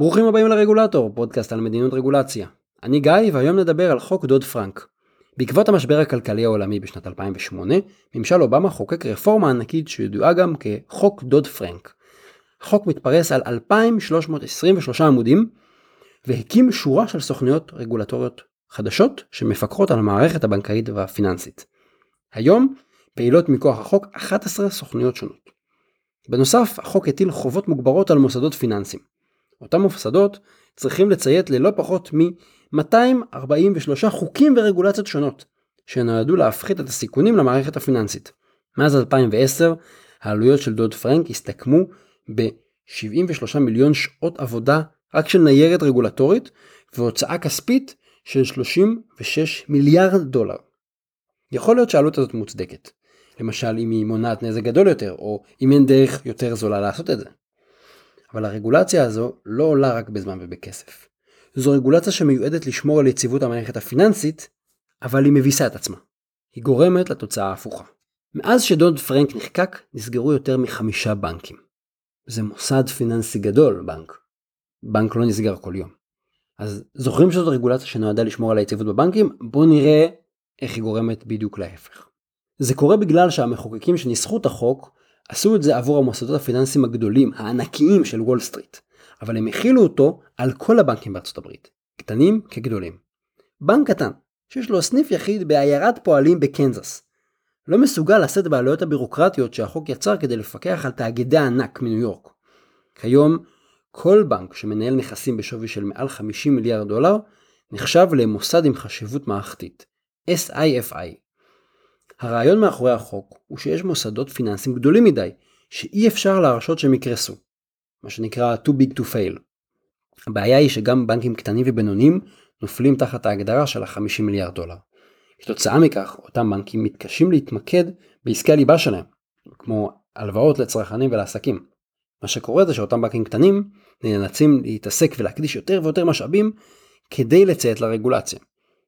ברוכים הבאים לרגולטור, פודקאסט על מדיניות רגולציה. אני גיא, והיום נדבר על חוק דוד פרנק. בעקבות המשבר הכלכלי העולמי בשנת 2008, ממשל אובמה חוקק רפורמה ענקית שידועה גם כחוק דוד פרנק. החוק מתפרס על 2,323 עמודים, והקים שורה של סוכנויות רגולטוריות חדשות שמפקחות על המערכת הבנקאית והפיננסית. היום פעילות מכוח החוק 11 סוכנויות שונות. בנוסף, החוק הטיל חובות מוגברות על מוסדות פיננסיים. אותם מוסדות צריכים לציית ללא פחות מ-243 חוקים ורגולציות שונות, שנועדו להפחית את הסיכונים למערכת הפיננסית. מאז 2010, העלויות של דוד פרנק הסתכמו ב-73 מיליון שעות עבודה רק של ניירת רגולטורית, והוצאה כספית של 36 מיליארד דולר. יכול להיות שהעלות הזאת מוצדקת. למשל אם היא מונעת נזק גדול יותר, או אם אין דרך יותר זולה לעשות את זה. אבל הרגולציה הזו לא עולה רק בזמן ובכסף. זו רגולציה שמיועדת לשמור על יציבות המערכת הפיננסית, אבל היא מביסה את עצמה. היא גורמת לתוצאה ההפוכה. מאז שדוד פרנק נחקק, נסגרו יותר מחמישה בנקים. זה מוסד פיננסי גדול, בנק. בנק לא נסגר כל יום. אז זוכרים שזאת רגולציה שנועדה לשמור על היציבות בבנקים? בואו נראה איך היא גורמת בדיוק להפך. זה קורה בגלל שהמחוקקים שניסחו את החוק עשו את זה עבור המוסדות הפיננסיים הגדולים, הענקיים של וול סטריט, אבל הם החילו אותו על כל הבנקים בארצות הברית, קטנים כגדולים. בנק קטן, שיש לו סניף יחיד בעיירת פועלים בקנזס, לא מסוגל לשאת בעלויות הבירוקרטיות שהחוק יצר כדי לפקח על תאגידי ענק מניו יורק. כיום, כל בנק שמנהל נכסים בשווי של מעל 50 מיליארד דולר, נחשב למוסד עם חשיבות מערכתית, SIFI, הרעיון מאחורי החוק הוא שיש מוסדות פיננסיים גדולים מדי, שאי אפשר להרשות שהם יקרסו. מה שנקרא too big to fail. הבעיה היא שגם בנקים קטנים ובינוניים נופלים תחת ההגדרה של ה-50 מיליארד דולר. כתוצאה מכך, אותם בנקים מתקשים להתמקד בעסקי הליבה שלהם, כמו הלוואות לצרכנים ולעסקים. מה שקורה זה שאותם בנקים קטנים נאלצים להתעסק ולהקדיש יותר ויותר משאבים כדי לציית לרגולציה.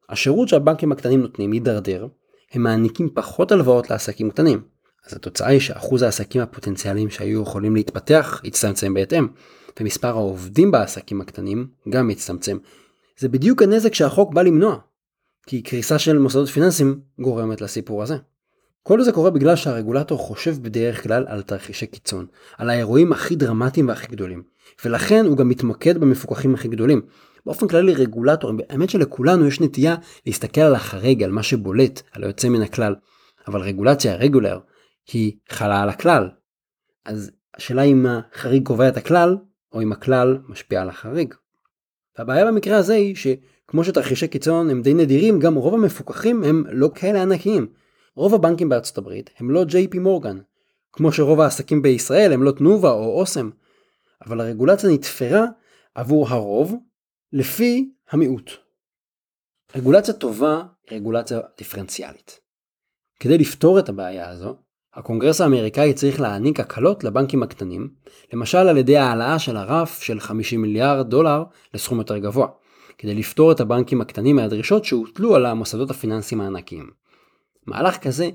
השירות שהבנקים הקטנים נותנים יידרדר, הם מעניקים פחות הלוואות לעסקים קטנים. אז התוצאה היא שאחוז העסקים הפוטנציאליים שהיו יכולים להתפתח יצטמצם בהתאם, ומספר העובדים בעסקים הקטנים גם יצטמצם. זה בדיוק הנזק שהחוק בא למנוע, כי קריסה של מוסדות פיננסיים גורמת לסיפור הזה. כל זה קורה בגלל שהרגולטור חושב בדרך כלל על תרחישי קיצון, על האירועים הכי דרמטיים והכי גדולים, ולכן הוא גם מתמקד במפוקחים הכי גדולים, באופן כללי רגולטורים, האמת שלכולנו יש נטייה להסתכל על החריג, על מה שבולט, על היוצא מן הכלל. אבל רגולציה, רגולר, היא חלה על הכלל. אז השאלה אם החריג קובע את הכלל, או אם הכלל משפיע על החריג. והבעיה במקרה הזה היא שכמו שתרחישי קיצון הם די נדירים, גם רוב המפוקחים הם לא כאלה ענקיים. רוב הבנקים בארצות הברית הם לא JP מורגן, כמו שרוב העסקים בישראל הם לא תנובה או אוסם. אבל הרגולציה נתפרה עבור הרוב לפי המיעוט. רגולציה טובה היא רגולציה דיפרנציאלית. כדי לפתור את הבעיה הזו, הקונגרס האמריקאי צריך להעניק הקלות לבנקים הקטנים, למשל על ידי העלאה של הרף של 50 מיליארד דולר לסכום יותר גבוה, כדי לפתור את הבנקים הקטנים מהדרישות שהוטלו על המוסדות הפיננסיים הענקיים. מהלך כזה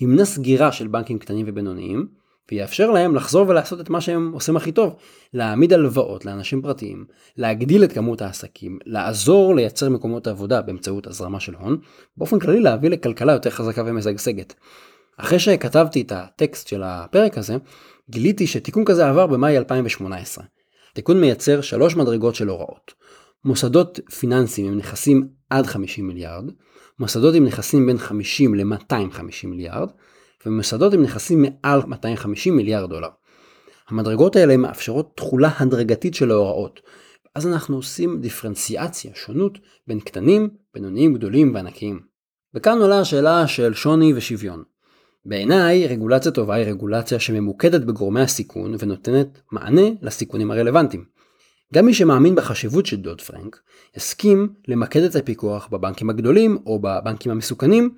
ימנע סגירה של בנקים קטנים ובינוניים, ויאפשר להם לחזור ולעשות את מה שהם עושים הכי טוב, להעמיד הלוואות לאנשים פרטיים, להגדיל את כמות העסקים, לעזור לייצר מקומות עבודה באמצעות הזרמה של הון, באופן כללי להביא לכלכלה יותר חזקה ומשגשגת. אחרי שכתבתי את הטקסט של הפרק הזה, גיליתי שתיקון כזה עבר במאי 2018. תיקון מייצר שלוש מדרגות של הוראות. מוסדות פיננסיים עם נכסים עד 50 מיליארד, מוסדות עם נכסים בין 50 ל-250 מיליארד, ומסעדות עם נכסים מעל 250 מיליארד דולר. המדרגות האלה מאפשרות תכולה הדרגתית של ההוראות. אז אנחנו עושים דיפרנציאציה, שונות, בין קטנים, בינוניים, גדולים וענקיים. וכאן עולה השאלה של שוני ושוויון. בעיניי, רגולציה טובה היא רגולציה שממוקדת בגורמי הסיכון ונותנת מענה לסיכונים הרלוונטיים. גם מי שמאמין בחשיבות של דוד פרנק, יסכים למקד את הפיקוח בבנקים הגדולים או בבנקים המסוכנים,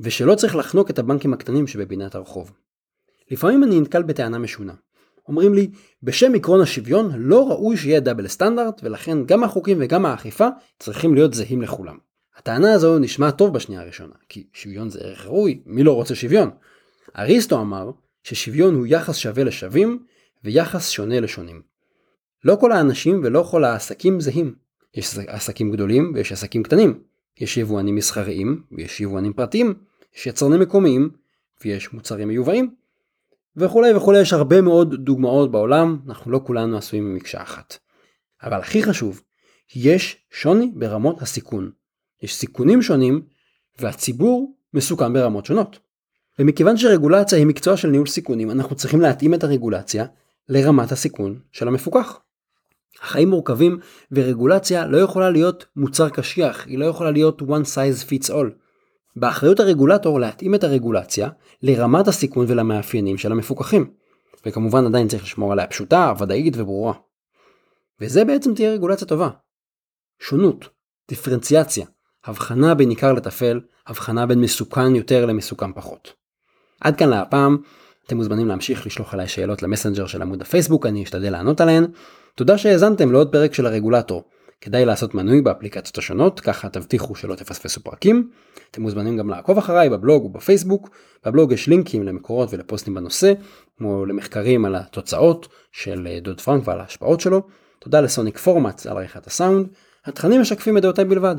ושלא צריך לחנוק את הבנקים הקטנים שבפינת הרחוב. לפעמים אני נתקל בטענה משונה. אומרים לי, בשם עקרון השוויון לא ראוי שיהיה דאבל סטנדרט, ולכן גם החוקים וגם האכיפה צריכים להיות זהים לכולם. הטענה הזו נשמעת טוב בשנייה הראשונה, כי שוויון זה ערך ראוי, מי לא רוצה שוויון? אריסטו אמר ששוויון הוא יחס שווה לשווים ויחס שונה לשונים. לא כל האנשים ולא כל העסקים זהים. יש עסקים גדולים ויש עסקים קטנים. יש יבואנים מסחריים ויש יבואנים פרטיים. יש יצרנים מקומיים ויש מוצרים מיובאים. וכולי וכולי יש הרבה מאוד דוגמאות בעולם, אנחנו לא כולנו עשויים ממקשה אחת. אבל הכי חשוב, יש שוני ברמות הסיכון. יש סיכונים שונים והציבור מסוכן ברמות שונות. ומכיוון שרגולציה היא מקצוע של ניהול סיכונים, אנחנו צריכים להתאים את הרגולציה לרמת הסיכון של המפוקח. החיים מורכבים ורגולציה לא יכולה להיות מוצר קשיח, היא לא יכולה להיות one size fits all. באחריות הרגולטור להתאים את הרגולציה לרמת הסיכון ולמאפיינים של המפוקחים. וכמובן עדיין צריך לשמור עליה פשוטה, ודאית וברורה. וזה בעצם תהיה רגולציה טובה. שונות, דיפרנציאציה, הבחנה בין עיקר לטפל, הבחנה בין מסוכן יותר למסוכן פחות. עד כאן להפעם, אתם מוזמנים להמשיך לשלוח עליי שאלות למסנג'ר של עמוד הפייסבוק, אני אשתדל לענות עליהן. תודה שהאזנתם לעוד פרק של הרגולטור. כדאי לעשות מנוי באפליקציות השונות, ככה תבטיחו שלא תפספסו פרקים. אתם מוזמנים גם לעקוב אחריי בבלוג ובפייסבוק. בבלוג יש לינקים למקורות ולפוסטים בנושא, כמו למחקרים על התוצאות של אה, דוד פרנק ועל ההשפעות שלו. תודה לסוניק פורמאץ על עריכת הסאונד. התכנים משקפים את דעותיי בלבד.